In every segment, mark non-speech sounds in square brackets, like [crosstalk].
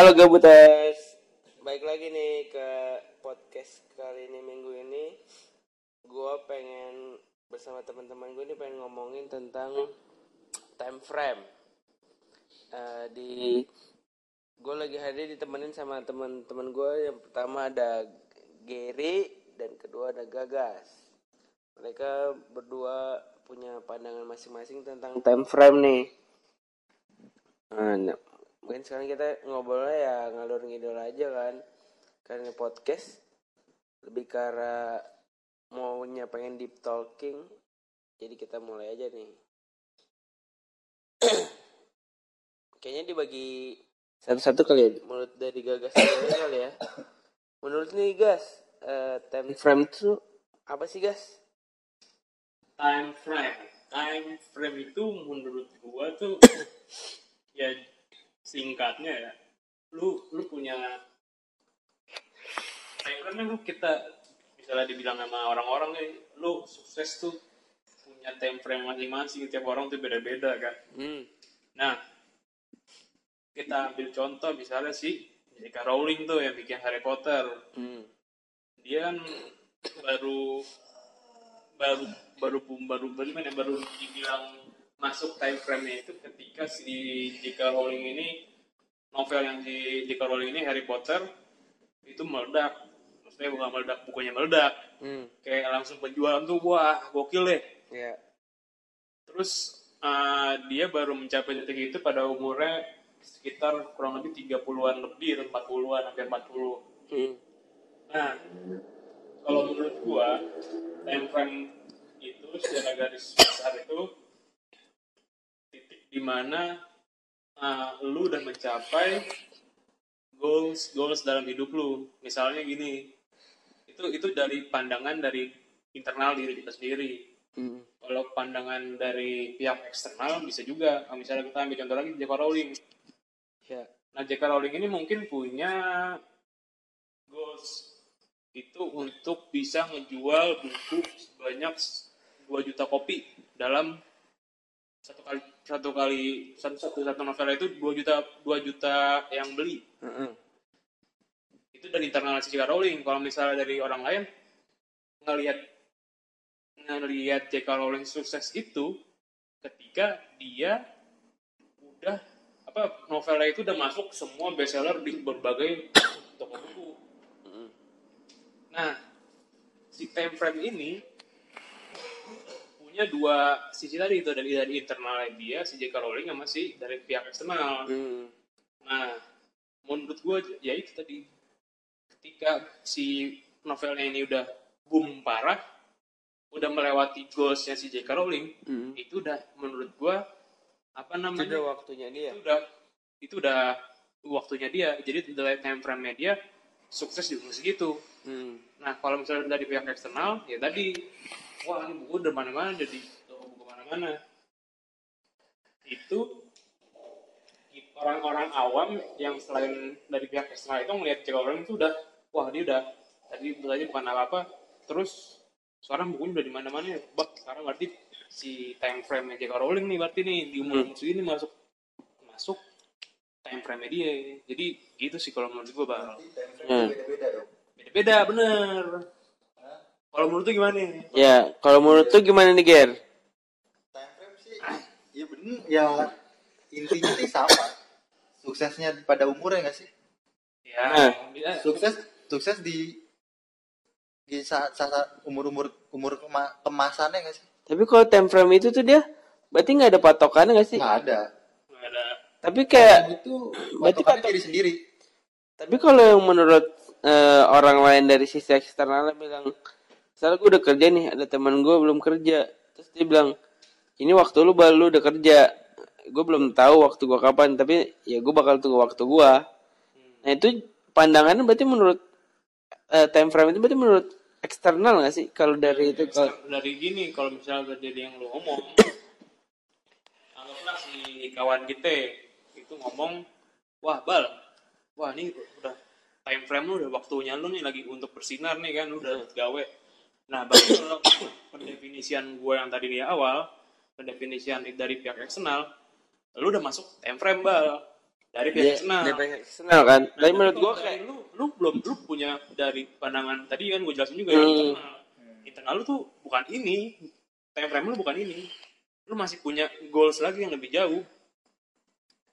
Halo Gabutas, baik lagi nih ke podcast kali ini minggu ini. Gue pengen bersama teman-teman gue ini pengen ngomongin tentang time frame. Eh, di gue lagi hadir ditemenin sama teman-teman gue. Yang pertama ada Gary dan kedua ada Gagas. Mereka berdua punya pandangan masing-masing tentang time frame nih. Nah, mungkin sekarang kita ngobrolnya ya ngalur ngidul aja kan. Karena podcast lebih ke arah maunya pengen deep talking. Jadi kita mulai aja nih. [clears throat] Kayaknya dibagi satu-satu kali ya. Menurut dari gagas kali ya. Menurut nih gas eh, time frame itu apa sih gas? Time frame. Time frame itu menurut gua tuh [clears throat] ya singkatnya ya lu lu punya frame kan lu kita misalnya dibilang sama orang-orang nih lu sukses tuh punya time frame masing-masing tiap orang tuh beda-beda kan hmm. nah kita ambil contoh misalnya si J.K. Rowling tuh yang bikin Harry Potter Hmm. dia kan baru baru baru baru baru gimana ya, baru dibilang masuk time frame itu ketika si J.K. Rowling ini novel yang di J.K. Rowling ini Harry Potter itu meledak maksudnya bukan meledak bukunya meledak Hmm. kayak langsung penjualan tuh wah gokil deh ya terus eh, dia baru mencapai titik itu pada umurnya sekitar kurang lebih 30-an lebih 40-an hampir 40 hmm. Nah, kalau menurut gua, time frame itu secara garis besar itu di mana uh, lu udah mencapai goals goals dalam hidup lu. Misalnya gini, itu itu dari pandangan dari internal diri kita sendiri. Hmm. Kalau pandangan dari pihak eksternal bisa juga. Kalau misalnya kita ambil contoh lagi J.K. Rowling. ya Nah, J.K. Rowling ini mungkin punya goals itu untuk bisa ngejual buku sebanyak 2 juta kopi dalam satu kali satu kali satu satu, satu novel itu 2 juta 2 juta yang beli Hmm. itu dari internal si J.K. Rowling kalau misalnya dari orang lain ngelihat ngelihat J.K. Rowling sukses itu ketika dia udah apa novelnya itu udah masuk semua bestseller di berbagai [coughs] toko buku. Hmm. Nah, si time frame ini punya dua sisi tadi itu dari dari internal dia si J.K. Rowling sama si dari pihak eksternal. Hmm. Nah, menurut gue ya itu tadi ketika si novelnya ini udah boom parah, udah melewati goalsnya si J.K. Rowling, Hmm. itu udah menurut gue apa itu namanya? udah waktunya dia itu udah itu udah waktunya dia. Jadi dari time frame dia sukses di umur segitu. hmm. Nah, kalau misalnya dari pihak eksternal, ya tadi, wah ini buku udah mana-mana, jadi toko buku mana-mana. Itu orang-orang awam yang selain dari pihak eksternal itu melihat J.K. Rowling itu udah, wah dia udah, tadi tadi bukan apa-apa, terus sekarang bukunya udah di mana-mana ya, bak sekarang berarti si time frame J.K. Rowling nih berarti nih di umur umur segini masuk masuk time frame dia. Jadi gitu sih kalau menurut gue bang. Hmm. beda-beda dong. Beda-beda bener. Kalau menurut tuh gimana? Ya, kalau menurut tuh gimana nih, Ger? Time frame sih, ya bener, ya intinya sih sama. Suksesnya pada umurnya nggak sih? Ya, Nah. Sukses, sukses di di saat saat umur umur umur kema- kemasannya nggak sih? Tapi kalau time frame itu tuh dia berarti nggak ada patokannya nggak sih? Nggak ada. Nggak ada. Tapi kayak itu berarti patok- diri sendiri. tapi kalau yang menurut eh, orang lain dari sisi eksternal bilang, misalnya gue udah kerja nih, ada teman gue belum kerja, terus dia bilang, ini waktu lu baru lu udah kerja, gue belum tahu waktu gue kapan, tapi ya gue bakal tunggu waktu gue. Nah itu pandangannya berarti menurut eh, time frame itu berarti menurut eksternal nggak sih? Kalau dari itu kalau dari gini kalau misalnya terjadi yang lu ngomong [coughs] anggaplah si kawan kita itu ngomong wah bal wah ini udah time frame lu udah waktunya lu nih lagi untuk bersinar nih kan lu udah gawe nah kalau pendefinisian gue yang tadi di awal pendefinisian dari pihak eksternal lu udah masuk time frame bal. Dari pihak Dia, eksternal. dia pengen eksternal kan. Nah, Tapi menurut dari kayak lu lu belum lu punya dari pandangan tadi kan gue jelasin juga Hmm. ya internal. Internal lu tuh bukan ini. Time frame lu bukan ini. Lu masih punya goals lagi yang lebih jauh.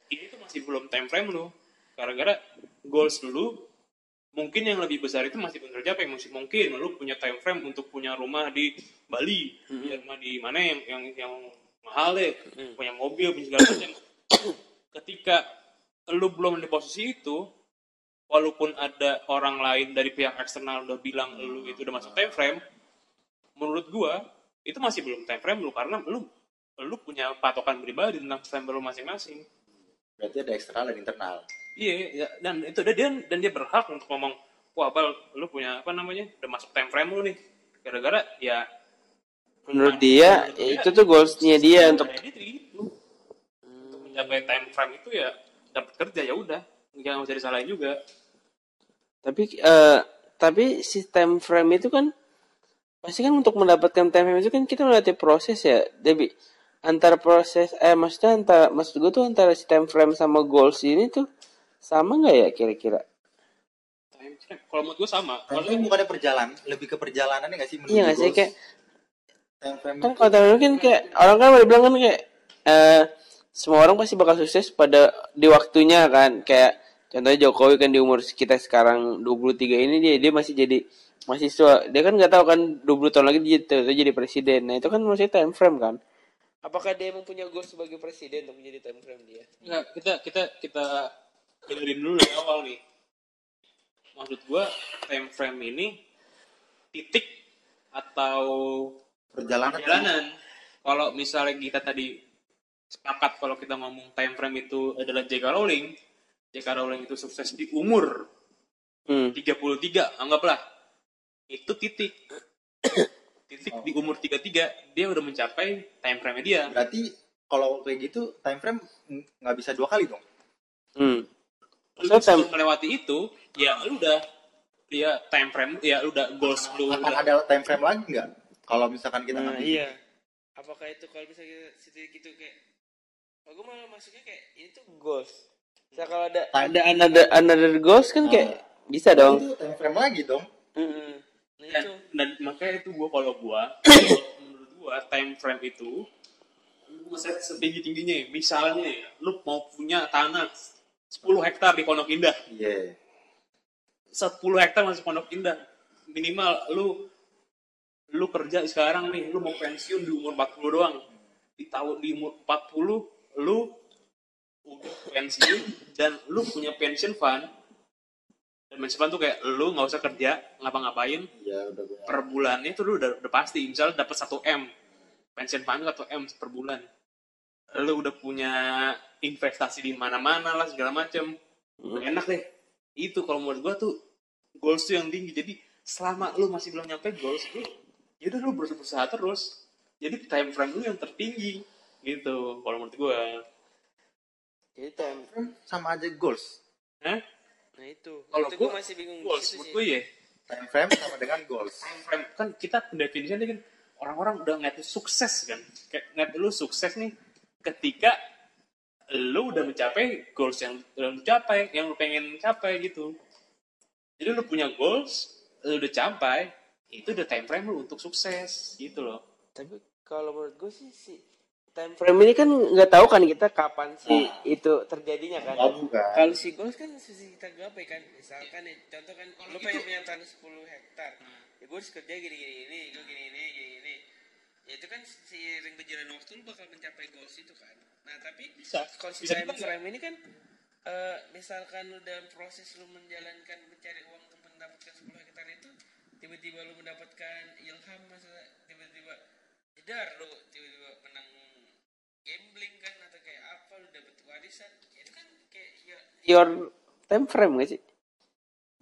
Ini tuh masih belum time frame lu. Gara-gara goals lu mungkin yang lebih besar itu masih belum tercapai masih mungkin. Lu punya time frame untuk punya rumah di Bali punya rumah di mana yang yang yang mahal deh Hmm. punya mobil punya segala macam. [coughs] Ketika lu belum di posisi itu walaupun ada orang lain dari pihak eksternal udah bilang lu itu udah masuk time frame menurut gua itu masih belum time frame lu karena lu lu punya patokan pribadi tentang time frame lu masing-masing. Berarti ada eksternal dan internal. Iya ya, dan itu dia dia- dan dia berhak untuk ngomong wah bal lu punya apa namanya udah masuk time frame lu nih. Gara-gara ya menurut dia ya itu tuh goalsnya dia untuk Kayak gitu, gitu. untuk mencapai time frame itu ya dapat kerja ya udah nggak usah disalahin juga. Tapi eh tapi si time frame itu kan pasti kan untuk mendapatkan time frame itu kan kita melalui proses ya Debbie antara proses eh maksudnya antara maksud gue tuh antara si time frame sama goals ini tuh sama nggak ya kira-kira? Time kalau menurut gue sama. Time kalau frame bukannya perjalanan, lebih ke perjalanannya nggak sih? iya nggak sih goals? kayak time frame kan kalau time frame kan kayak orang kan udah bilang kan kayak eh semua orang pasti bakal sukses pada di waktunya kan. Kayak contohnya Jokowi kan di umur kita sekarang 23 ini dia dia masih jadi mahasiswa. Dia kan nggak tahu kan 20 tahun lagi dia jadi, jadi presiden. Nah itu kan maksudnya time frame kan. Apakah dia emang punya goal sebagai presiden untuk menjadi time frame dia? Enggak, kita kita kita dengerin dulu dari awal nih. Maksud gua time frame ini titik atau perjalanan. perjalanan. Kalau misalnya kita tadi sepakat kalau kita ngomong time frame itu adalah J.K. Rowling, J.K. Rowling itu sukses di umur hmm. 33, anggaplah. Itu titik. titik di umur 33 dia udah mencapai time frame dia. Berarti kalau kayak gitu time frame ng- nggak bisa dua kali dong. Hmm. Lu time, melewati itu ya lu udah ya time frame ya lu udah goals lu Akan udah ada time frame lagi nggak? Kalau misalkan kita nah, iya apakah itu kalau misalnya situ gitu kayak oh, gue malah masuknya kayak ini tuh goals Misal kalau ada ada another another goals kan kayak bisa dong itu time frame lagi dong. Mm-mm. nah dan, itu dan makanya itu gua kalau gua [coughs] menurut gua time frame itu lu set setinggi tingginya misalnya ya, lu mau punya tanah 10 hektar di Pondok Indah. Iya. 10 hektar masih Pondok Indah. Minimal lu lu kerja sekarang nih lu mau pensiun di umur 40 doang. Di tahun di umur 40 lu udah pensiun dan lu punya pension fund. Dan pension fund tuh kayak lu nggak usah kerja ngapa-ngapain. Udah gue. per bulannya tuh lu udah, udah pasti. Misalnya dapat 1 m. Pension fund 1 m per bulan lu udah punya investasi di mana-mana lah segala macem. Udah enak deh. Itu kalau menurut gua tuh goals tuh yang tinggi. Jadi selama lu masih belum nyampe goals lu ya udah lu berusaha, terus. Jadi time frame lu yang tertinggi gitu kalau menurut gua. Jadi time Frame sama aja goals. Hah? nah itu. Kalau gua gue masih bingung goals situ menurut gua ya Time frame sama dengan goals. time frame. Kan kita pendefinisiannya kan orang-orang udah ngeliat lu sukses kan. Kayak ngeliat lu sukses nih ketika lu udah mencapai goals yang udah lu capai yang lu pengen capai gitu. Jadi lu punya goals lu udah capai itu udah time frame lu untuk sukses gitu loh. Tapi kalau menurut gue sih si time frame ini kan nggak tahu kan kita kapan sih itu terjadinya kan. Oh, kalau si goals kan sisi kita gapai kan. Misalkan nih contoh kan lu pengen punya tanah 10 hektar. Ya gue harus kerja gini gini ini gue gini ini gini ini ya itu kan seiring berjalan waktu lu bakal mencapai goals itu kan. Nah tapi Bisa. Bisa time frame ini kan eh, misalkan lu dalam proses lu menjalankan mencari uang untuk mendapatkan 10 hektar itu tiba-tiba lu mendapatkan ilham masa tiba-tiba jedar lu tiba-tiba menang gambling kan atau kayak apa lu dapat warisan. Itu kan kayak ya your time frame gak sih?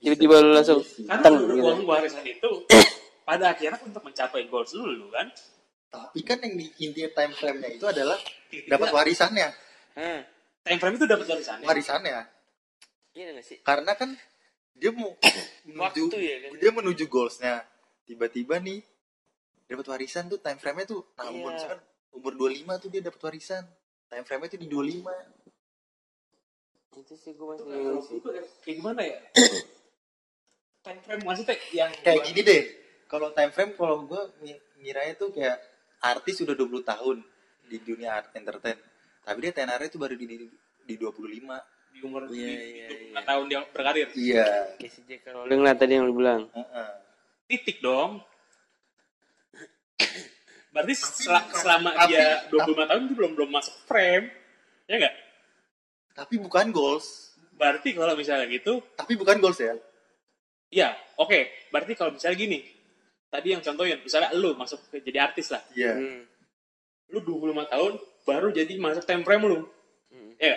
Tiba-tiba lu langsung karena teng lu gitu. uang warisan itu [coughs] pada akhirnya untuk mencapai goals lu lu kan Tapi kan yang di inti time frame-nya itu adalah dapat warisannya. Hah, time frame itu dapat warisannya Warisannya. iya gak sih Karena kan dia mau [coughs] menuju Waktu ya kan? dia menuju goalsnya. Tiba-tiba nih dapat warisan tuh time frame-nya tuh nah umur Iya. misalkan umur 25 tuh dia dapat warisan. Time frame-nya tuh di 25. itu sih gue masih bingung sih kayak gimana ya [coughs] time frame maksudnya yang kayak gini deh kalau time frame kalau gue ngiranya tuh kayak artis sudah 20 tahun di dunia art entertain. Tapi dia tenarnya itu baru di di, di 25 di umur Iya, di, iya, di iya. 25 tahun dia berkarir? Iya. Kayak si J.K. Rowling lah tadi yang lu bilang. Heeh. titik dong. [coughs] Berarti sel- selama tapi- dia 25 tahun itu belum belum masuk frame. Ya enggak tapi bukan goals. Berarti kalau misalnya gitu tapi bukan goals ya? Ya oke. Berarti kalau misalnya gini tadi yang contohin misalnya lu masuk ke jadi artis lah iya hmm. lu 25 tahun baru jadi masuk time frame lu Hmm. ya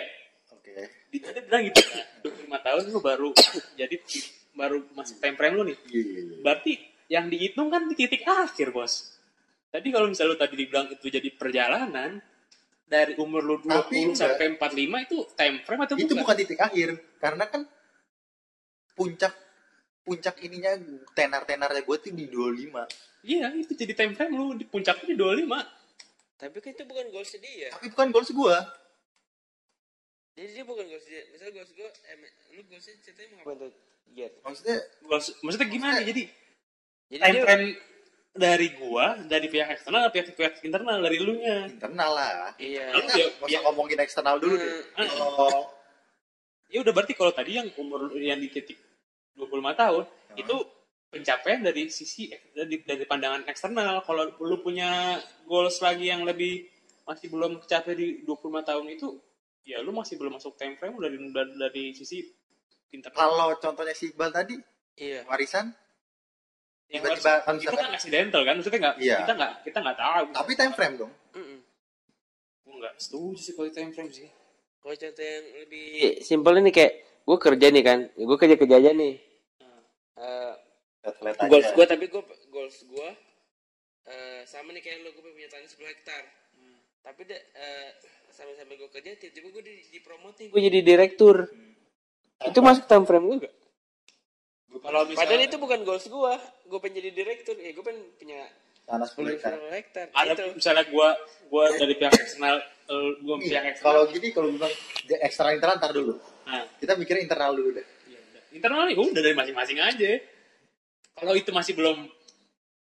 oke Di- dia bilang gitu kan 25 tahun lu baru jadi baru masuk time frame lu nih iya iya iya. berarti yang dihitung kan di titik akhir bos tadi kalau misalnya lu tadi dibilang itu jadi perjalanan dari umur lu 20 Tapi enggak. sampai 45 itu time frame atau itu bukan? bukan titik akhir karena kan puncak puncak ininya tenar tenarnya gue tuh di 25 iya itu jadi time frame lu di puncaknya di 25 tapi kan itu bukan goals dia. Tapi bukan goals gue jadi dia bukan goals dia. Misalnya goals gue eh, lu goalsnya ceritanya mau ngapain? Tuh Jet maksudnya Gua- maksudnya gimana jadi? Jadi time dia frame dari gua dari pihak eksternal pihak pihak internal dari lu nya. Internal lah. Iya. Lu ya- nggak usah ya- ngomongin eksternal dulu deh. Hmm. kalau ya udah berarti kalau tadi yang umur yang di titik 25 tahun Hmm. itu pencapaian dari sisi dari, dari pandangan eksternal. Kalau lu punya goals lagi yang lebih masih belum tercapai di 25 tahun itu ya lu masih belum masuk time frame dari dari, dari sisi internal kalau contohnya si Iqbal tadi iya. warisan? Yang tiba-tiba kan itu misalkan- kan accidental kan? Maksudnya nggak Iya. kita nggak kita nggak tahu. Tapi time frame dong. Mm-mm. gua nggak setuju sih kalau time frame sih. Kalau contoh yang lebih simpel ini kayak gue kerja nih kan gue kerja kerja aja nih Eh, aja goals gue tapi gue goals gue eh, sama nih kayak lo gue punya tanah 10 hektar. Tapi de, eh, sambil sambil gue kerja tiba-tiba gue di, dipromotin. Gue jadi direktur. Itu masuk time frame gue gak? kalau misalnya Padahal itu bukan goals gue gue pengen jadi direktur. Ya gue pengen punya tanah 10 hektar. 10 hektar. Ada itu misalnya gua gua dari pihak eksternal eh, gua Nih, pihak eksternal. kalau gini kalau bilang dia eksternal internal ntar dulu. Nah. Kita mikirin internal dulu deh. Internal nih udah dari masing-masing aja. Kalau itu masih belum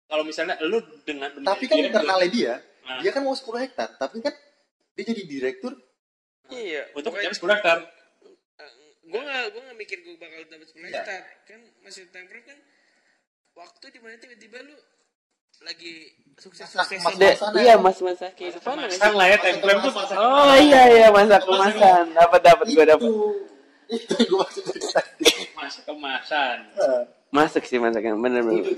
kalau misalnya lu dengan tapi kan internalnya dia Nah. dia kan mau 10 hektar tapi kan dia jadi direktur. Iya untuk mencapai 10 hektar. Gue gak gue gak mikir gue bakal dapat 10 Iya. hektar. Kan masih time frame kan waktu di mana tiba-tiba lu lagi sukses Masa- sukses masa-masanya. iya mas masa kehidupan lah kan lah ya time frame tuh Masa- oh iya iya masa kemasan dapat dapat gue dapat itu itu yang gue maksud dari tadi masa kemasan masuk sih masa kan bener bener. [laughs]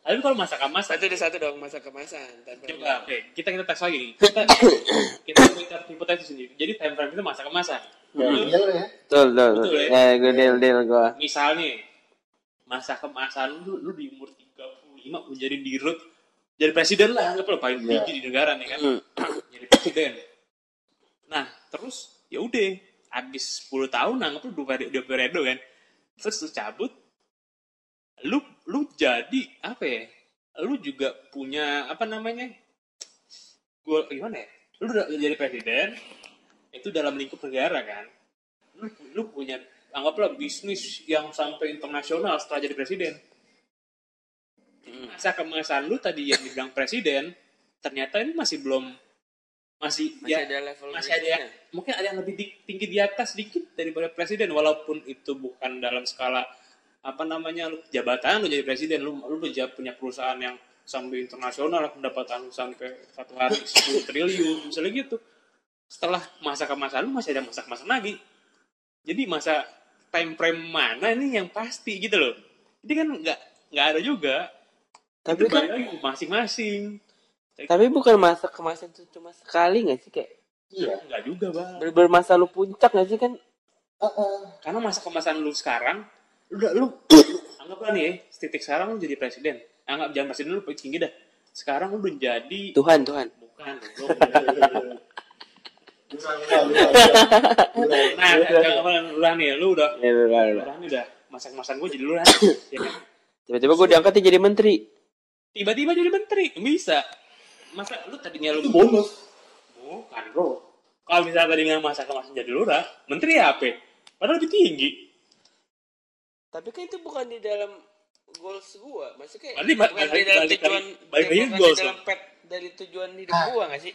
Tapi kalau masa kemasan satu deh satu dong masa kemasan. Coba oke. Kita kita tes lagi. Kita [coughs] kita kita hipotesis sendiri. Jadi time frame itu masa kemasan. Ya iya lo ya. Betul betul Betul, ya? ya gue deal deal gue misal nih masa kemasan lu lu di umur 35 lu jadi dirut jadi presiden lah anggap lo paling Iya. tinggi di negara nih kan. Hmm. jadi presiden. Nah terus ya udah habis 10 tahun anggap lu dua periode, dua periode kan. Terus lu cabut lu lu jadi apa ya lu juga punya apa namanya gua gimana ya lu udah jadi presiden itu dalam lingkup negara kan. Lu, lu punya anggaplah bisnis yang sampai internasional setelah jadi presiden. Masa kemasan lu tadi yang dibilang presiden ternyata ini masih belum masih, masih ya ada level masih ada yang mungkin ada yang lebih di- tinggi di atas sedikit daripada presiden walaupun itu bukan dalam skala apa namanya lu jabatan lu jadi presiden lu lu punya punya perusahaan yang sampai internasional pendapatan lu sampai satu hari 10 triliun misalnya gitu. Setelah masa kemasan lu masih ada masa kemasan lagi. Jadi masa time frame mana nih yang pasti gitu loh. Jadi kan nggak nggak ada juga. Tapi itu kan masing-masing tapi bukan masa kemasan itu cuma sekali gak sih kayak? Iya nggak juga bang. Ber bermasa lu puncak gak sih kan? Karena masa kemasan lu sekarang lu udah lu [coughs] anggaplah nih ya titik sekarang lu jadi presiden. Anggap jangan presiden lu paling tinggi dah. Sekarang lu udah jadi Tuhan Tuhan. Bukan lu. Nah lu nih lu udah. Ya, lu, lu, lu nih udah. Masa kemasan gue jadi lu lah. [coughs] Kan? tiba-tiba gue diangkat jadi menteri. Tiba-tiba jadi menteri bisa masa lu tadinya lu itu bonus bukan bro kalau misalnya tadi nggak masa kemasan jadi lurah menteri ya apa padahal lebih tinggi Tapi kan itu bukan di dalam goals gua. Maksudnya ba- bukan di balik- dalam balik- tujuan balik lagi bukan goals di dalam pet dari tujuan hidup Ah. gua gak sih?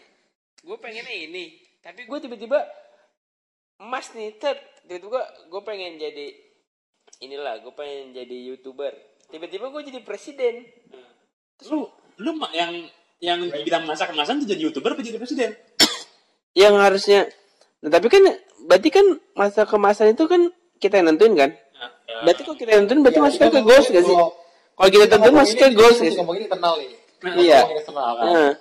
Gua pengennya ini, tapi gua tiba-tiba emas nih, tet. Tiba-tiba gua pengen jadi inilah, gua pengen jadi youtuber. Tiba-tiba gua jadi presiden. lu lu ma- yang yang bilang masa kemasan tuh jadi youtuber apa jadi presiden [coughs] Yang harusnya, nah, tapi kan berarti kan masa kemasan itu kan kita yang nentuin kan? Nah, ya. Berarti kalau kita yang nentuin berarti Ya, masuknya ke goals gak sih? kalau- kita tentuin masuknya ini, goals sih? ngomongin internal nih Iya. Ngomongin eksternal kan Nah,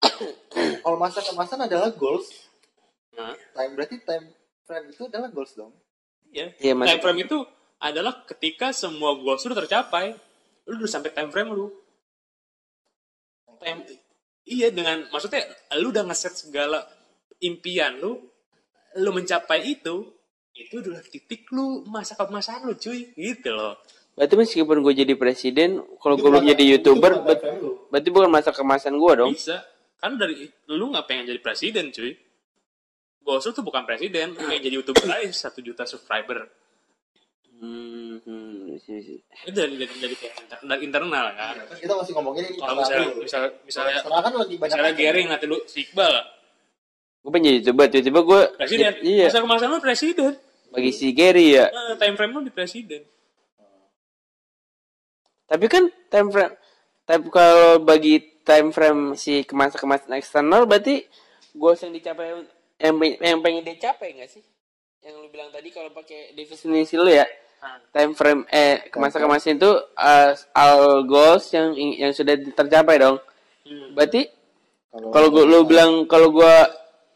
[coughs] kalau masa kemasan adalah goals Nah, time berarti time frame itu adalah goals dong iya. Iya, Mas. time frame itu adalah ketika semua goals lu tercapai lu udah sampai time frame lu time iya dengan maksudnya lu udah ngeset segala impian lu lu mencapai itu itu adalah titik lu masa kemasan lu cuy gitu loh. Berarti meskipun gue jadi presiden, kalau gue belum jadi youtuber, bukan ber- time frame lu. berarti bukan masa kemasan gue dong. bisa. Kan dari lu nggak pengen jadi presiden cuy. Lu tuh bukan presiden pengen jadi youtuber aja satu juta subscriber. Hmm, hmm, isi. itu dari dari dari, kayak inter- dari internal kan Kan kita masih ngomongin ini kalau misalnya misalnya misalnya kan lebih banyak misalnya. Gary nanti lu si Iqbal Gue pengen jadi youtuber, tiba-tiba gue presiden iya masa kemasan lu presiden bagi si Gary ya. nah, time frame lu di presiden Tapi kan time frame, tapi kalau bagi time frame si kemasan kemasan eksternal, berarti gue yang dicapai yang, yang pengen dicapai nggak sih? Yang lu bilang tadi kalau pakai definisi lu ya, time frame eh kemasan kemasan itu uh, all goals yang yang sudah tercapai dong. Hmm. Berarti kalau gua lu bilang kalau gua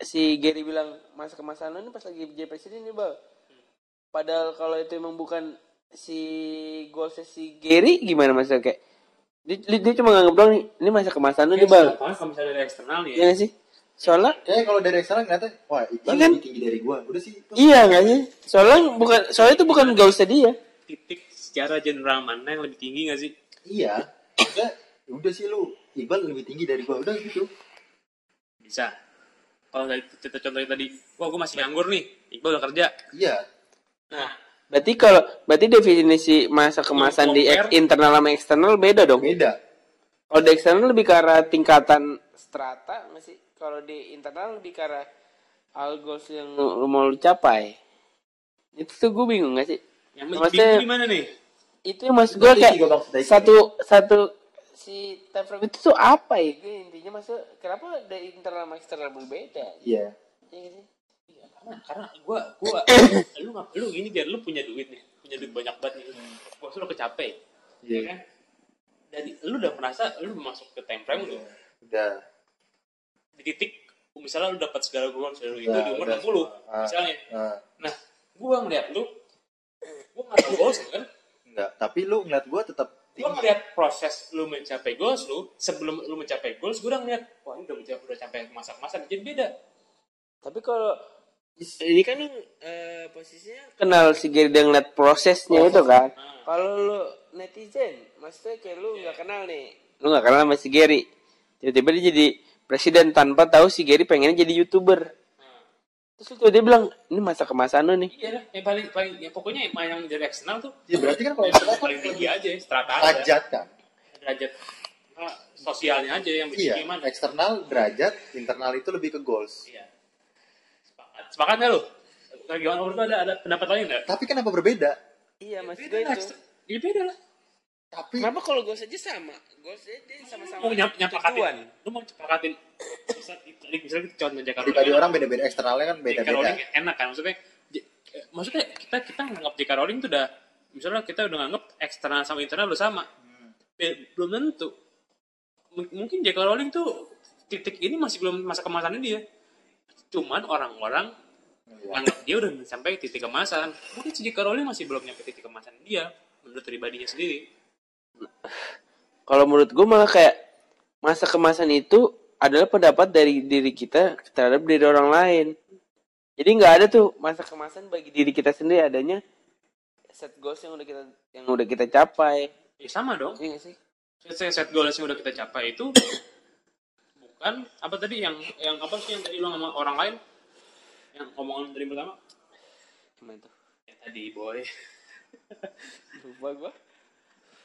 si Gary bilang masa kemasan lu ini pas lagi jadi presiden nih bang padahal kalau itu emang bukan si goalsnya si Gary gimana masa kayak dia, dia, cuma nganggep doang nih ini masa kemasan lu nih bang Apalagi kalau misalnya dari eksternal nih iya sih soalnya Kayaknya kalau dari eksternal ngeliatnya, wah Iqbal Iya kan? lebih tinggi dari gua. Udah sih itu. iya nggak sih soalnya bukan soalnya itu bukan goalsnya dia titik secara general mana yang lebih tinggi gak sih Iya. Udah, udah sih lu Iqbal lebih tinggi dari gua. Udah gitu. bisa kalau dari kita contohnya tadi wah gue masih nganggur nih Iqbal udah kerja Iya. nah berarti kalau berarti definisi masa kemasan di ek- internal sama eksternal beda dong Beda. Kalau di eksternal lebih ke arah tingkatan strata nggak sih? Kalau di internal lebih ke arah all goals yang lu mau lu capai. Itu tuh gue bingung gak sih? yang Maksudnya- gimana nih Itu yang maksud gue kayak satu satu si time frame itu tuh apa ya? Gue intinya maksud kenapa dari internal sama eksternal berbeda? Iya. Iya sih? Iya, karena karena gua gua lu nggak lu gini biar lu punya duit nih punya duit banyak banget nih gua suruh kecapai Iya. ya kan jadi lu udah merasa lu masuk ke time frame lu Udah. Di titik misalnya lu dapat segala goals dari itu di umur udah. 60 Ah. misalnya Nah, nah gua ngeliat lu gua nggak tahu goals lu kan enggak. Tapi lu ngeliat gua tetap tinggi. ngeliat proses lu mencapai goals lu sebelum lu mencapai goals gua udah ngeliat wah ini udah mencapai udah sampai masa-masa jadi beda Tapi kalau ini kan lu, eh, posisinya kenal si Gary dan ngeliat prosesnya itu kan. Nah. Kalau lu netizen, maksudnya kayak lu nggak kenal nih, lu nggak kenal sama si Gary, tiba-tiba dia jadi presiden tanpa tahu si Gary pengennya jadi youtuber. Nah. Terus itu dia bilang, ini masa kemasan lu nih. iya lah yang paling paling ya pokoknya yang yang dari eksternal tuh Ya berarti kan kalau yang eksternal paling tinggi aja strata aja derajat kan. derajat ah, sosialnya aja yang Iya. gimana Eksternal derajat, internal itu lebih ke goals. iya sepakat sepakat nggak Nah, gimana menurut ada ada pendapat lain nggak Tapi kenapa berbeda? Iya, maksud beda gue lah itu. iya beda lah Tapi Kenapa kalau gue saja sama? Gue saja sama-sama mau nyap nyapakatin tujuan. lu mau nyapakatin misal tadi misalnya kita contoh Jakarta pribadi orang beda-beda eksternalnya kan J.K. beda-beda. Rowling enak kan maksudnya J- eh, maksudnya kita kita nganggap J.K. Rowling tuh udah misalnya kita udah nganggap eksternal sama internal udah sama Be- belum tentu M- mungkin J.K. Rowling tuh titik ini masih belum masa kemasannya dia cuman orang-orang Iya. anggap dia udah sampai titik kemasan mungkin si J.K. Rowling masih belum nyampe titik kemasan dia menurut pribadinya sendiri Kalau menurut gue malah kayak masa kemasan itu adalah pendapat dari diri kita terhadap diri orang lain. Jadi nggak ada tuh masa kemasan bagi diri kita sendiri adanya set goals yang udah kita yang udah kita capai. ya sama dong Iya sih? set, set goals yang udah kita capai itu bukan apa tadi yang yang apa sih yang tadi lo sama orang lain yang omongan dari pertama Gimana tuh? ya tadi boy Lupa gua.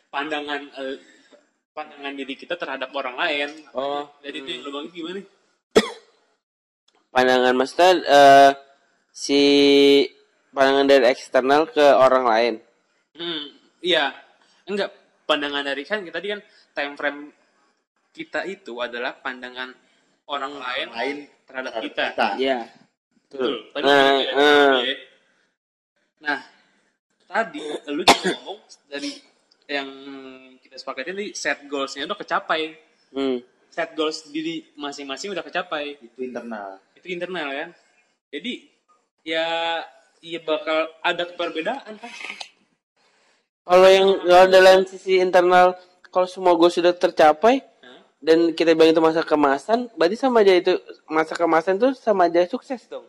Pandangan eh, pandangan diri kita terhadap orang lain Oh, jadi itu yang lo bagi gimana [coughs] pandangan maksudnya eh, si pandangan dari eksternal ke orang lain. hmm iya enggak pandangan dari kan kita tadi kan time frame kita itu adalah pandangan orang lain lain terhadap terhadap kita kita. Iya. Betul. Tadi Nah, ya, ya. Nah, tadi lu juga ngomong dari yang kita sepakati tadi set goals-nya udah kecapai. Hmm. Set goals diri masing-masing udah kecapai. itu internal Itu internal kan. Jadi ya ya bakal ada perbedaan pasti. Kalau yang kalau dalam sisi internal, kalau semua gue sudah tercapai dan kita bilang itu masa kemasan, berarti sama aja itu masa kemasan itu sama aja sukses dong.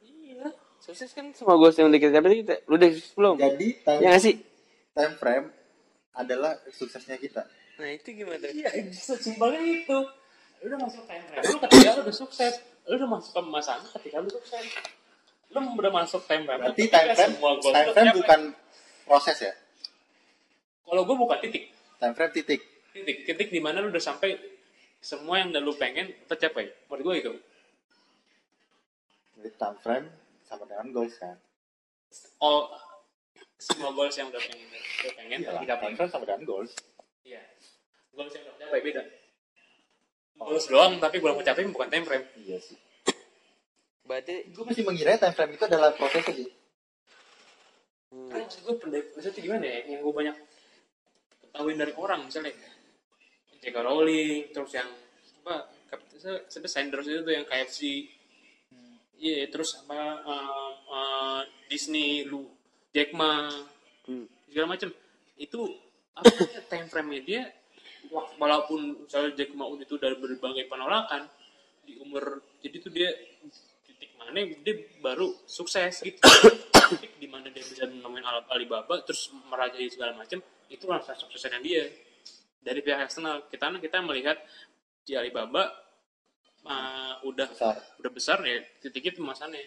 Iya. Sukses kan semua goals yang udah kita capai, kita, lu udah sukses belum? jadi time, Ya sih? time frame adalah suksesnya kita Nah itu gimana? Iya, sesimpelnya itu. Lu udah masuk time frame, lu ketika lu udah sukses. Lu udah masuk kemasan ketika lu sukses. Lu udah masuk time frame. berarti time frame time frame bukan proses ya Kalau gue bukan titik. time frame titik Titik. Titik di mana lu udah sampai semua yang udah lu pengen tercapai. Menurut gue itu. jadi time frame sama dengan goals kan All semua goals yang udah pengen udah pengen Iyalah, time frame sama dengan goals Iya. Goals yang udah tercapai beda. Goals doang tapi belum tercapai bukan time frame. iya sih Berarti gue masih mengira time frame itu adalah prosesnya sih Kan maksud gue pendek, maksudnya gimana ya? Yang gue banyak ketahuin dari orang misalnya J.K. Rowling, terus yang apa? Sampai Sanders itu tuh yang KFC, iya terus apa uh, uh, Disney, lu Jack Ma, Hmm. segala macam itu apa namanya, time frame dia walaupun misalnya Jack Ma itu dari berbagai penolakan di umur jadi tuh dia titik mana dia baru sukses gitu. Titik di mana dia bisa nemuin Al- Alibaba terus merajai segala macam itu rasa suksesnya dia. Dari pihak eksternal kita kita melihat di Alibaba uh, udah besar. udah besar ya titiknya pemasannya.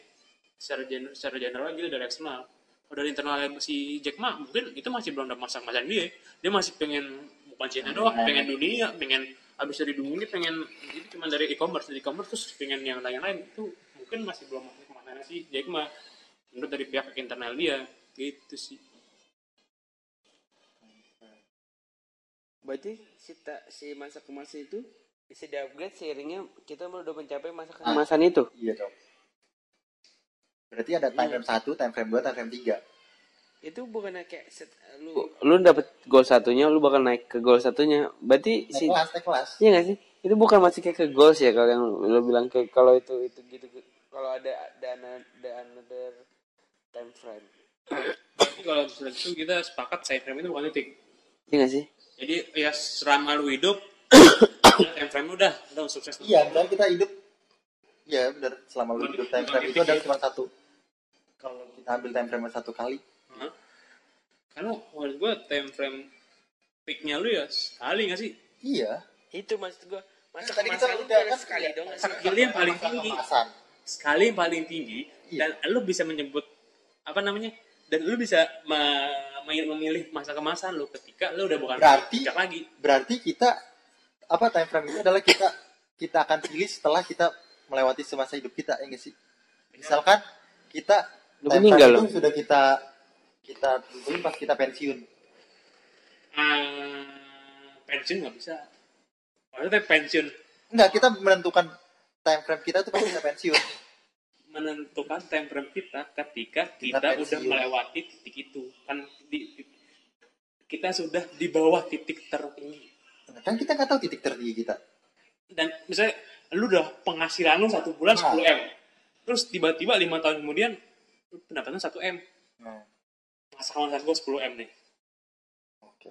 Secara general, secara general gitu dari eksternal dari internal si Jack Ma mungkin itu masih belum ada masa-masa dia. Dia masih pengen bukan China doang pengen dunia pengen habis dari dunia pengen itu cuma dari e-commerce dari e-commerce terus pengen yang lain-lain. Itu mungkin masih belum masuk ke mana si Jack Ma. Menurut dari pihak internal dia gitu sih. Berarti si ta, si masa kemasan itu bisa di-upgrade seiringnya kita udah mencapai masa kemasan itu. iya dong berarti ada time frame satu time frame dua time frame tiga Itu bukan kayak set, lu lu dapet goal satunya, lu bakal naik ke goal satunya. Berarti naik si kelas naik kelas Iya gak sih? Itu bukan masih kayak ke goals ya kalau yang lo bilang ke kalau itu itu gitu kalau ada dana ada another time frame. Tapi kalau misalnya itu kita sepakat time frame itu bukan titik Iya gak sih? jadi ya selama lu hidup [coughs] time frame udah udah sukses iya misalnya kita hidup iya benar selama lu hidup time frame itu adalah cuma satu kalau kita ambil time frame satu kali? Karena menurut gue time frame peaknya lu ya sekali gak sih? iya Itu maksud gua. Masa Tadi kita udah ada kan sekali dong. Sekali yang paling tinggi. Sekali yang paling tinggi dan lu bisa menyebut apa namanya? Dan lu bisa me- me- memilih masa kemasan lu ketika lu udah bukan Berarti- lagi. berarti kita apa time frame itu adalah kita kita akan pilih setelah kita melewati semasa hidup kita ya sih? Misalkan kita Lu meninggal loh. itu sudah kita kita tentuin pas kita pensiun. Ah, pensiun nggak bisa. Maksudnya pensiun. Enggak kita menentukan time frame kita itu pas kita pensiun. Menentukan time frame kita ketika kita, Kita udah melewati titik itu. Kan di, di- kita sudah di bawah titik tertinggi. Kan kita nggak tahu titik tertinggi kita. Dan misalnya lu udah penghasilan lu satu bulan Nah. 10 m terus tiba-tiba lima tahun kemudian lu pendapatan 1 m nah, masa kemasan gue 10 m nih oke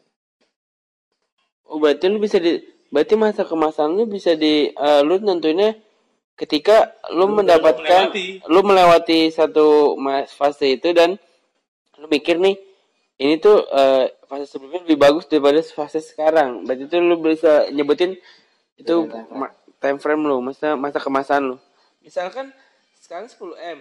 Oh berarti lu bisa di berarti masa kemasan lu bisa di eh, lu nentuinnya ketika lu, Lu mendapatkan melewati. lu melewati satu mas fase itu dan lu mikir nih ini tuh eh, fase sebelumnya lebih bagus daripada fase sekarang. Berarti itu lu bisa nyebutin itu Dengan time frame. ma- time frame lu, masa masa kemasan lu. Misalkan sekarang 10 m,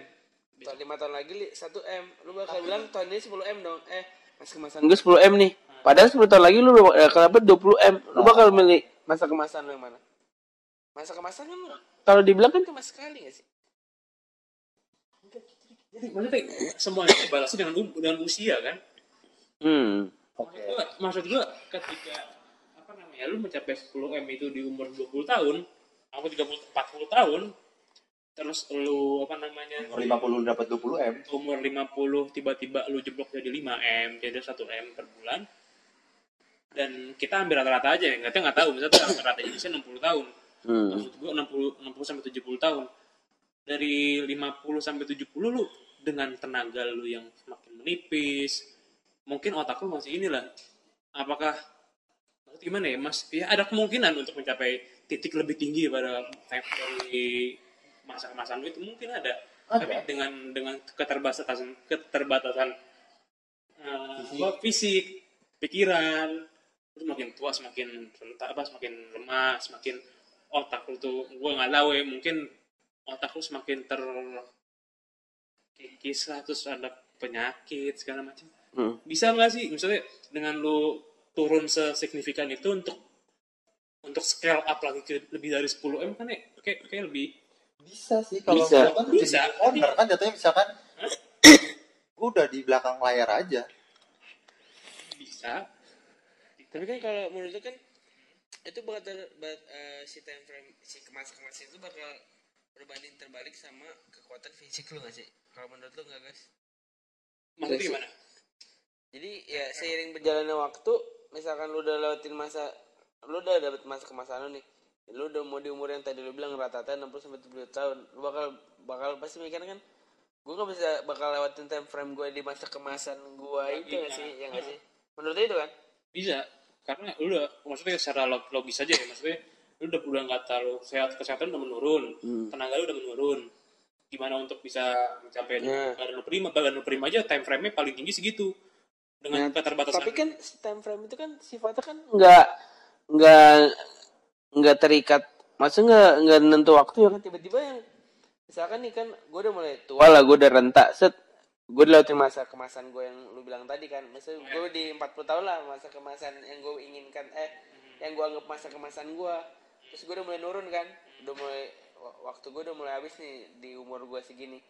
tahun lima tahun lagi li 1 m. Lu bakal bilang tahun ini 10 m dong. Eh masa kemasan gue 10 m nih. Padahal 10 tahun lagi lu eh, kenapa 20 m. Lu bakal milih masa kemasan lu yang mana? Masa kemasan kan kalau dibilang kan cuma sekali gak sih? Jadi maksudnya semuanya dibalasi dengan um- dengan usia kan? hmm. Oke. Maksud gua, maksud gua ketika apa namanya lu mencapai 10 m itu di umur 20 tahun, aku 30 40 tahun, terus lu apa namanya Umur 50 dapat 20 M. umur 50 tiba-tiba lu jeblok jadi 5 m, jadi 1 m per bulan. Dan kita ambil rata-rata aja ya, nggak nggak tahu misalnya rata-rata Indonesia 60 tahun. hmm Maksud gua 60 60 sampai 70 tahun. Dari 50 sampai 70 lu dengan tenaga lu yang semakin menipis, mungkin otak lu masih inilah. Apakah maksud gimana ya, Mas? Ya ada kemungkinan untuk mencapai titik lebih tinggi pada time dari masa kemasan lu itu mungkin ada. Ada. Tapi dengan dengan keterbatasan keterbatasan eh, apa, fisik, pikiran, lu semakin tua semakin rentak apa semakin lemah, semakin otak lu tuh gue nggak tahu ya mungkin otak lu semakin ter kikis lah terus ada penyakit segala macam Hmm. bisa nggak sih misalnya dengan lu turun sesignifikan itu untuk untuk scale up lagi ke lebih dari 10 m kan ya kayak kayak lebih. Bisa sih kalau Bisa. kan Bisa. owner kan jatuhnya misalkan gua udah di belakang layar aja. bisa. Tapi kan kalau menurut lu kan itu bakal ba- eh, si time frame si kemas kemas itu bakal berbanding terbalik sama kekuatan fisik lu gak sih? Kalau menurut lu nggak guys? Maksudnya gimana? Jadi ya seiring berjalannya waktu misalkan lu udah lewatin masa lu udah dapet masa kemasan lu nih. Lu udah mau di umur yang tadi lu bilang rata-rata 60 sampai 70 tahun. Lu bakal bakal pasti mikir kan gue gak bisa bakal lewatin time frame gue di masa kemasan gue itu Iya. gak sih? Ya gak sih? Menurut itu kan? Bisa. Karena lu udah maksudnya secara log- logis aja ya maksudnya lu udah udah nggak terlalu sehat kesehatan udah menurun Hmm. tenaga lu udah menurun. Gimana untuk bisa mencapai Nah. badan lu prima badan lu prima aja time frame nya paling tinggi segitu. Dengan Nah, keterbatasan tapi kan time frame itu kan sifatnya kan nggak nggak nggak terikat. Maksudnya nggak nggak nentu waktu ya kan? Tiba-tiba yang misalkan nih kan gue udah mulai tua lah gue udah rentak set. Gue udah lewatin masa kemasan gue yang lu bilang tadi kan. Maksudnya gue di 40 tahun lah masa kemasan yang gue inginkan eh yang gue anggap masa kemasan gue terus gue udah mulai nurun kan. Udah mulai wa- waktu gue udah mulai habis nih di umur gue segini.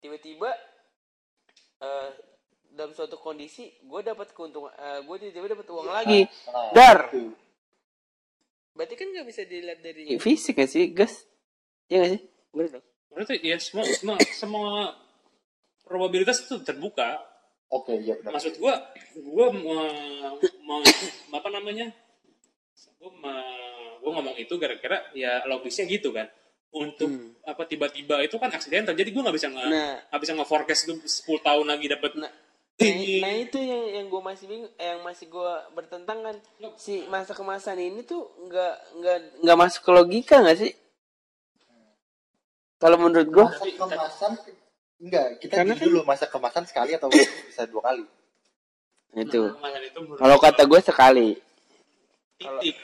Tiba-tiba eh dalam suatu kondisi gue dapat keuntungan eh, gue tiba-tiba dapat uang lagi. Nah, Dar. Berarti kan nggak bisa dilihat dari fisik gak sih? Gas. Ya gak sih? Bener dong berarti ya semua semua semua probabilitas itu terbuka. Oke, iya benar. maksud gua gua mau, mau apa namanya? Gua ma- gua ngomong itu gara-gara ya logisnya gitu kan. Untuk Hmm. apa tiba-tiba itu kan aksident jadi gua nggak bisa nggak nah. nggak bisa nge-forecast tuh 10 tahun lagi dapat nah Nah, Ini. nah itu yang yang gue masih bingung, eh, yang masih gue bertentangan si masa kemasan ini tuh nggak nggak nggak masuk ke logika nggak sih? Kalau menurut gue, Masa kemasan enggak, kita Karena gini dulu masa kemasan sekali atau bisa dua kali. itu. Menurut Kalau kata gue sekali. titik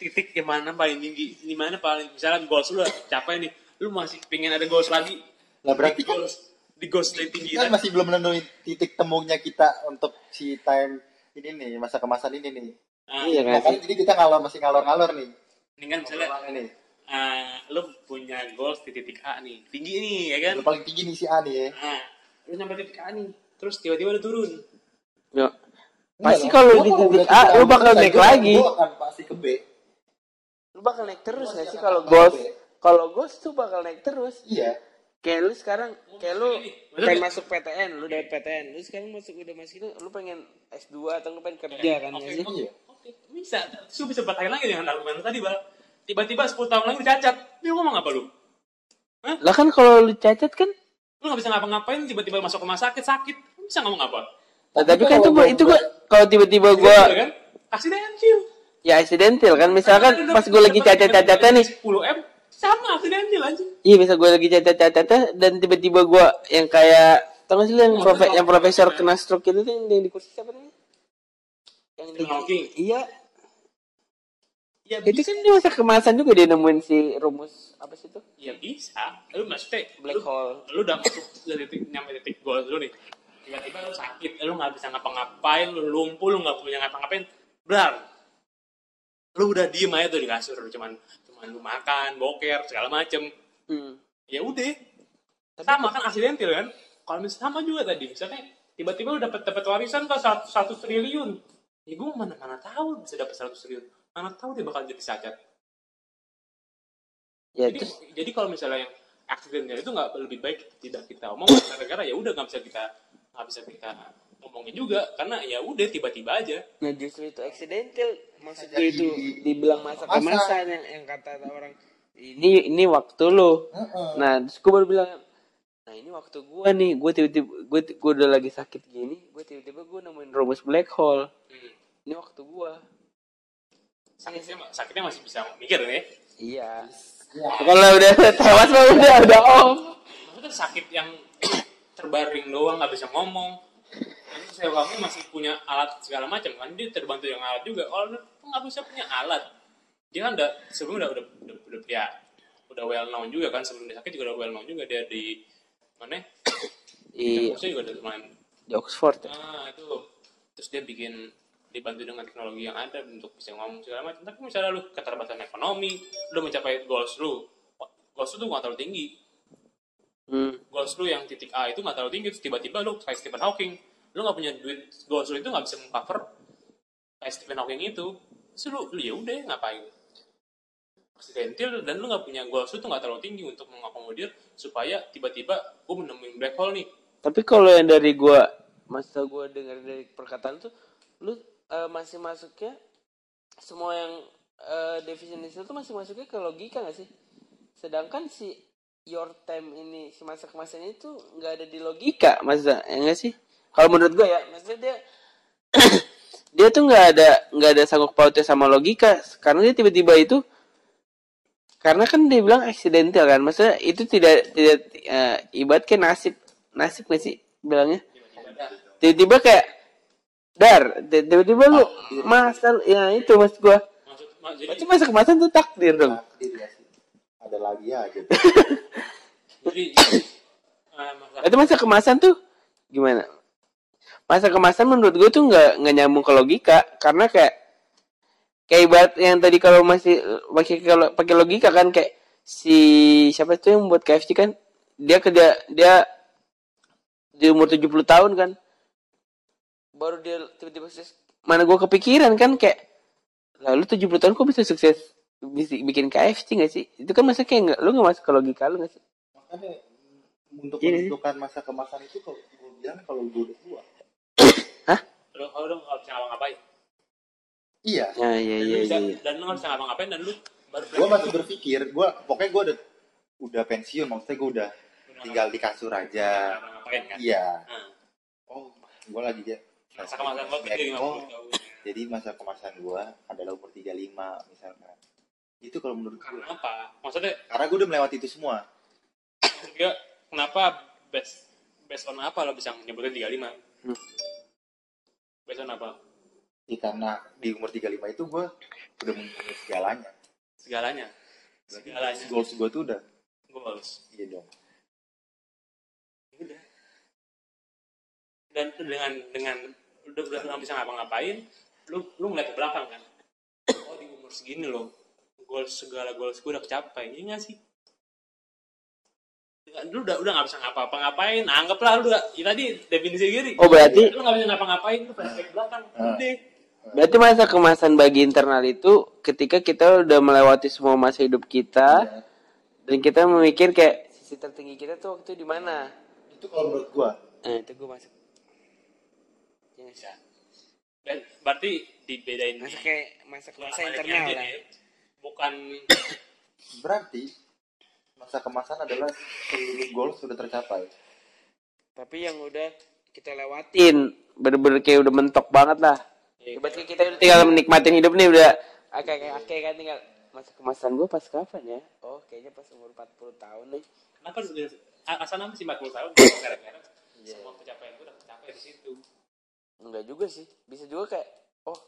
titik yang mana paling tinggi di mana paling misalnya goals lu capai nih lu masih pengen ada goals lagi Lah berarti di kan goals di goals lebih tinggi kan kan masih belum menemui titik temunya kita untuk si time ini nih masa kemasan ini nih. nah, Iya kan? Makanya jadi kita ngalor masih ngalor-ngalor nih. ini kan misalnya ini. ah, lu punya goals di titik A nih tinggi nih ya kan Yang paling tinggi nih si A nih ya. nah lu nyampe titik A nih terus tiba-tiba lu turun Yo. Enggak Pasti kalau di titik udah A, lu bakal naik lagi. Gua akan pasti ke B. Lu bakal naik terus nggak sih kalau goals? Kalau goals tuh bakal naik terus. Iya. Kayak lu sekarang, kayak lu pengen masuk PTN, lu dapet PTN, lu sekarang masuk udah masuk itu, lu pengen S2 atau lu pengen kerja kan nggak sih? Oke. Bisa. Lu bisa bertahan lagi dengan argumen tadi bal. Tiba-tiba 10 tahun lagi lu cacat. Dia ngomong apa lu? Lah kan kalau lu cacat kan? Lu nggak bisa ngapa-ngapain tiba-tiba masuk rumah sakit sakit. Lu bisa ngomong apa? Nah, tapi kan itu gua itu gua kalau tiba-tiba gua kan? Aksidental ya aksidental kan. Misalkan pas gua lagi cacat-cacatnya nih. 10 m sama aksidental aja iya bisa gua lagi cacat-cacatnya dan tiba-tiba gua yang kayak tau gak sih yang profe yang profesor kena stroke itu yang, yang di kursi siapa namanya? Yang di iya. Ya Itu bisa. kan di masa kemasan juga dia nemuin si rumus apa sih itu? ya bisa. Lu maksudnya Black lu, hole. lu udah masuk dari titik nyampe titik goal lu nih. Tiba-tiba lu sakit lu nggak bisa ngapa-ngapain lu lumpuh lu nggak punya ngapa-ngapain benar. Lu udah diem aja tuh di kasur cuman cuman lu makan boker segala macem. Hmm. ya udah. Sama kan aksidental kan? Kalau misalnya sama juga tadi. Misalnya tiba-tiba lu dapat dapat warisan kan satu, satu triliun. Ya gue mana mana tahu bisa dapat seratus triliun. Mana tahu dia bakal jadi cacat Ya jadi terus jadi kalau misalnya yang aksidental itu nggak lebih baik tidak kita omong gara-gara ya udah nggak bisa kita nggak bisa kita ngomongin juga karena ya udah tiba-tiba aja nah justru itu accidental maksud Jadi gue itu dibilang masa masa. kemasan yang, yang kata orang ini ini waktu lo. Heeh. Nah, terus gue baru bilang, nah ini waktu gue nih, gue tiba-tiba gue gue udah lagi sakit gini, gue tiba-tiba gue nemuin rumus black hole. Hmm. Ini waktu gue. sakitnya sakitnya masih bisa mikir nih Iya. Ya. Kalau udah tewas mah udah udah off. maksudnya sakit yang [clears throat] terbaring doang nggak bisa ngomong nanti saya kamu masih punya alat segala macam kan. Dia terbantu yang alat juga. Kalau nggak bisa punya alat. Dia kan udah sebelumnya udah udah udah, udah ya udah well known juga kan. Sebelum dia sakit juga udah well known juga. Dia di mana Di, kampusnya juga udah lumayan. di Oxford ya. ah itu. Terus dia bikin dibantu dengan teknologi yang ada untuk bisa ngomong segala macam. Tapi misalnya lu keterbatasan ekonomi lu mencapai goals lu goals lu tuh nggak terlalu tinggi. Hmm. goals lu yang titik A itu nggak terlalu tinggi. Terus tiba-tiba lu kayak Stephen Hawking lu nggak punya duit goals itu nggak bisa mengcover kayak Stephen Hawking itu. Terus lu, lu ya udah ngapain? Aksidental dan lu nggak punya goals tuh nggak terlalu tinggi untuk mengakomodir supaya tiba-tiba gue menemuin black hole nih. Tapi kalau yang dari gue, masa gue dengar dari perkataan tuh, lu eh, masih masuknya semua yang eh, definisi itu masih masuknya ke logika gak sih? Sedangkan si your time ini si masa kemasan itu nggak ada di logika masa ya nggak sih kalau menurut gue ya maksudnya dia [coughs] dia tuh nggak ada nggak ada sanggup pautnya sama logika. Karena dia tiba-tiba itu karena kan dia bilang accidental kan maksudnya itu tidak tidak eh, ibarat kayak nasib nasib gak sih bilangnya? Tiba-tiba kayak dar tiba-tiba lu masal ya itu mas gua. Maksud ma- jadi berarti masa kemasan tuh takdir dong. Takdir ya sih. Ada lagi aja. [laughs] jadi eh, masalah itu masa kemasan tuh gimana masa kemasan menurut gue tuh nggak nggak nyambung ke logika. Karena kayak kayak ibarat yang tadi kalau masih pakai kalau pakai logika kan kayak si siapa tuh yang buat KFC kan dia kerja dia di umur 70 tahun kan. Baru dia tiba-tiba sukses. Mana gue kepikiran kan kayak lalu 70 tahun kok bisa sukses bisa bikin KFC gak sih? Itu kan masa kayak nggak lu nggak masuk ke logika lu gak sih? Makanya untuk menentukan masa kemasan itu kalau gue bilang kalau gue udah tua. Lu kalau lu nggak bisa ngapa-ngapain Iya. ya ya dan lu ya bisa ya, dan lu nggak bisa ngapa-ngapain dan lu baru Gue masih berpikir, gue pokoknya gue udah udah pensiun, maksudnya gue udah tinggal di kasur aja. kan Iya. Nah, Oh, gue lagi dia. masa kemasan gede lima Oh, jadi masa kemasan gue adalah umur 35 misalkan. Itu kalau menurut gue. karena apa maksudnya Karena gue udah melewati itu semua. dia kenapa best based on apa lo bisa nyebutin 35 Hmm. Based apa? Ya, karena di umur 35 itu gue udah mempunyai segalanya. segalanya? Segalanya. goals gue tuh udah. Goals. Iya dong. Ya udah. Dan dengan dengan udah udah nggak bisa ngapa-ngapain lu lu ngeliat ke belakang kan? Oh di umur segini loh goals segala goals gue udah kecapai. Ini nggak sih lu udah udah nggak bisa ngapa-ngapain anggaplah lu udah ya tadi definisi gini oh berarti lu nggak bisa ngapa-ngapain lu flashback ke belakang Ah. udah Berarti masa kemasan bagi internal itu ketika kita udah melewati semua masa hidup kita Iya. dan kita memikir kayak sisi tertinggi kita tuh waktu di mana. Itu kalau menurut gue. Nah, itu gue masuk. Ya, sih? dan berarti dibedain Masa kayak masa kemasan internal lah. deh. bukan Berarti masa kemasan adalah seluruh goals sudah tercapai. Tapi yang udah kita lewatin bener-bener kayak udah mentok banget lah. ya, Berarti kita udah tinggal menikmatin hidup nih udah kayak kayak kayak kan tinggal masa kemasan gue pas kapan ya? Oh, kayaknya pas umur 40 tahun nih. kenapa asal nama sih 40 tahun [laughs] gara-gara semua pencapaian gue udah tercapai di situ Enggak juga sih. Bisa juga kayak oh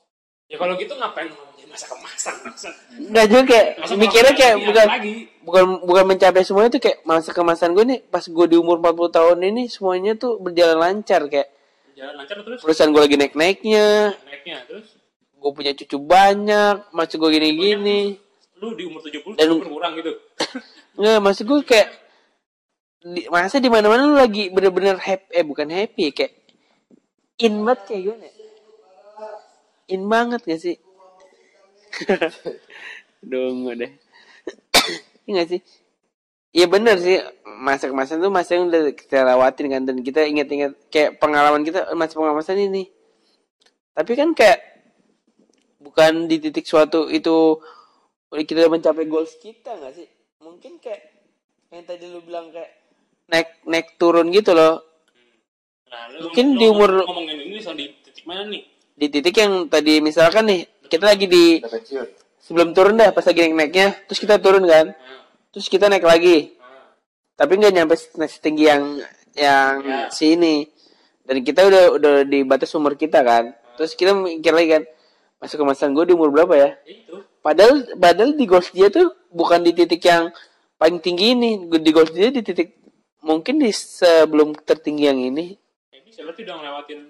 Ya kalau gitu ngapain ngomongin masa kemasan? Masa, Nggak juga kayak masa mikirnya kayak bukan lagi. bukan bukan mencapai semuanya tuh kayak masa kemasan gue nih pas gue di umur 40 tahun ini semuanya tuh berjalan lancar kayak Jalan lancar terus perusahaan gue lagi naik-naiknya naiknya terus gue punya cucu banyak maksud gue gini-gini lu di umur 70 Dan- berkurang gitu. [laughs] nggak maksud gue kayak di, masa di mana-mana lu lagi bener-bener happy eh bukan happy kayak in banget kayak gimana ya? In banget gak sih? [laughs] Dungu deh. Iya gak sih? Iya bener sih masa kemasan tuh masa yang udah kita lewatin kan dan kita ingat-ingat kayak pengalaman kita masa pengalaman ini. Tapi kan kayak bukan di titik suatu itu kita udah mencapai goals kita nggak sih? Mungkin kayak yang tadi lu bilang kayak naik naik turun gitu loh. Nah, lu, Mungkin lu di umur- ngomongin ini soal di titik mana nih? Di titik yang tadi misalkan nih kita lagi di sebelum turun dah pas lagi naik naiknya terus kita turun kan? Nah, terus kita naik lagi. Nah. tapi nggak nyampe setinggi yang yang Ya. sini. Dan kita udah udah di batas umur kita kan? Terus kita mikir lagi kan masuk kemasan gue di umur berapa ya? Ya itu. padahal padahal di goals dia tuh bukan di titik yang paling tinggi ini. Di goals dia di titik mungkin di sebelum tertinggi yang ini. Ya bisa berarti udah ngelewatin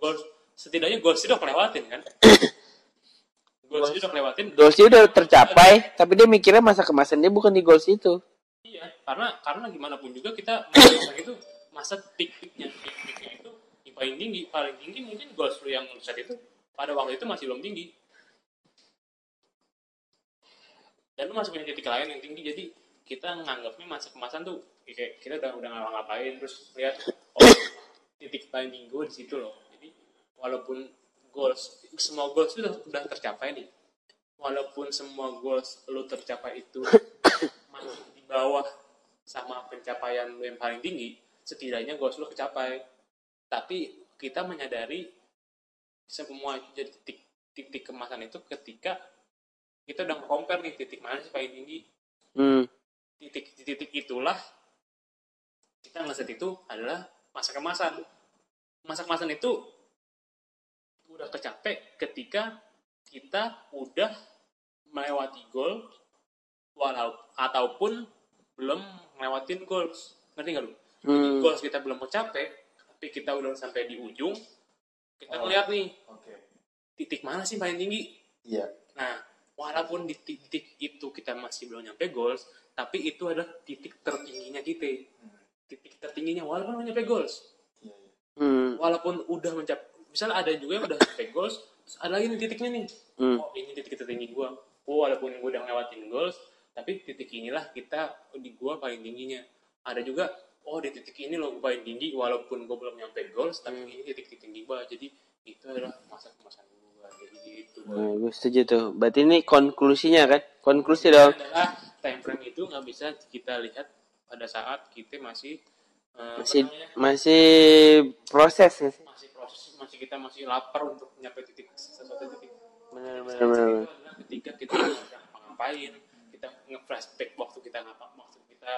goals setidaknya goals udah kelewatin kan? [coughs] goals itu udah kelewatin. goals udah tercapai tapi dia mikirnya masa kemasan dia bukan di goals itu Iya, karena karena gimana pun juga kita [coughs] masa itu masa peak-peaknya peak-peaknya itu yang paling tinggi paling tinggi mungkin goals lu yang set itu pada waktu itu masih belum tinggi dan lu masih punya titik lain yang tinggi jadi kita nganggapnya masa kemasan tuh ya kayak kita udah udah ngapa-ngapain terus lihat oh titik paling tinggi gue di situ loh walaupun goals semua goals itu udah, udah tercapai nih. Walaupun semua goals lu tercapai itu [coughs] masih di bawah sama pencapaian lu yang paling tinggi setidaknya goals lu kecapai. Tapi kita menyadari semua jadi titik titik kemasan itu ketika kita udah compare nih titik mana sih paling tinggi. Hmm. titik titik itulah kita ngeliat itu adalah masa kemasan. Masa kemasan itu udah kecapek ketika kita udah melewati goal walau ataupun belum ngelewatin goals ngerti nggak lu Hmm. goals kita belum mencapai tapi kita udah sampai di ujung kita Oh. ngeliat nih Oke. titik mana sih paling tinggi Iya. Nah, walaupun di titik itu kita masih belum nyampe goals, tapi itu adalah titik tertingginya kita. Titik tertingginya walaupun belum nyampe goals. Hmm. Walaupun udah mencapai, misalnya ada juga yang udah nyampe goals, terus ada lagi nih titiknya nih. Hmm. Oh, ini titik tertinggi gua. Oh, walaupun gua udah ngelewatin goals, tapi titik inilah kita di gua paling tingginya. Ada juga, oh di titik ini loh gua paling tinggi, walaupun gua belum nyampe goals, tapi ini titik tertinggi gua. Jadi itu adalah masa kemasan gua. Jadi gitu. Nah, gue setuju tuh. Berarti ini konklusinya kan? Konklusi dong. adalah time frame itu nggak bisa kita lihat pada saat kita masih apa Masih namanya, masih proses ya sih. masih proses masih kita masih lapar untuk nyampe titik sesuatu titik Benar benar benar. ketika kita ngapain kita nge-flashback waktu kita ngapa waktu kita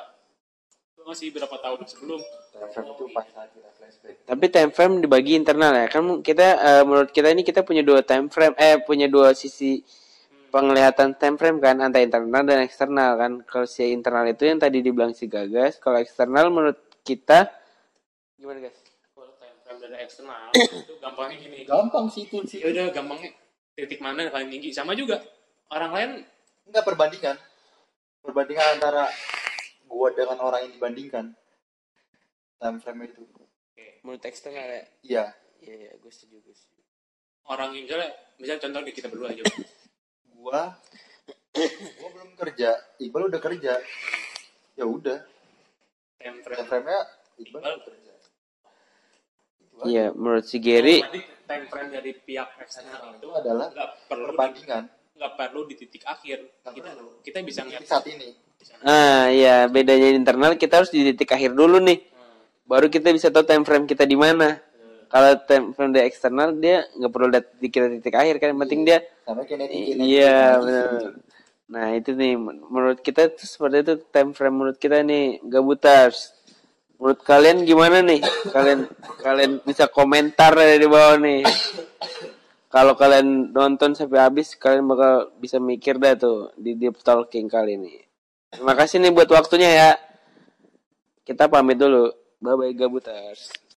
masih berapa tahun sebelum Time itu pas saat kita flashback. Tapi time frame dibagi internal ya. Kan kita eh, menurut kita ini kita punya dua time frame eh punya dua sisi penglihatan time frame kan antara internal dan eksternal kan. Kalau si internal itu yang tadi dibilang si Gagas, kalau eksternal menurut kita gimana guys? Frame dari eksternal [coughs] itu gampangnya gini Gampang sih itu sih. ya udah gampangnya titik mana yang paling tinggi sama juga orang lain Enggak perbandingan. Perbandingan antara gua dengan orang yang dibandingkan. Time frame itu. Menurut eksternal ya? Iya. Iya, iya, gue setuju, gue setuju. orang yang misalnya misalnya contoh di kita berdua aja Gua gua belum kerja, Iqbal udah kerja. Ya udah, time time frame frame-nya Iqbal Iqbal. udah kerja. Itu aja. Iya, menurut si Gary time frame dari pihak eksternal itu adalah nggak perlu perbandingan nggak perlu di titik akhir Nggak kita perlu. kita bisa di ngeliat saat ini. Ah, iya, bedanya internal kita harus di titik akhir dulu nih. Hmm. Baru kita bisa tahu time frame kita di mana. Kalau time frame dari eksternal dia nggak perlu lihat di kita titik akhir kan, yang penting dia Sama kayak I- kinetic. Iya benar. Nah itu nih men- menurut kita tuh seperti itu time frame menurut kita nih gabuters. Menurut kalian gimana nih? Kalian kalian bisa komentar dari bawah nih. kalau kalian nonton sampai habis kalian bakal bisa mikir dah tuh di deep talking kali ini terima kasih nih buat waktunya ya kita pamit dulu bye bye gabuters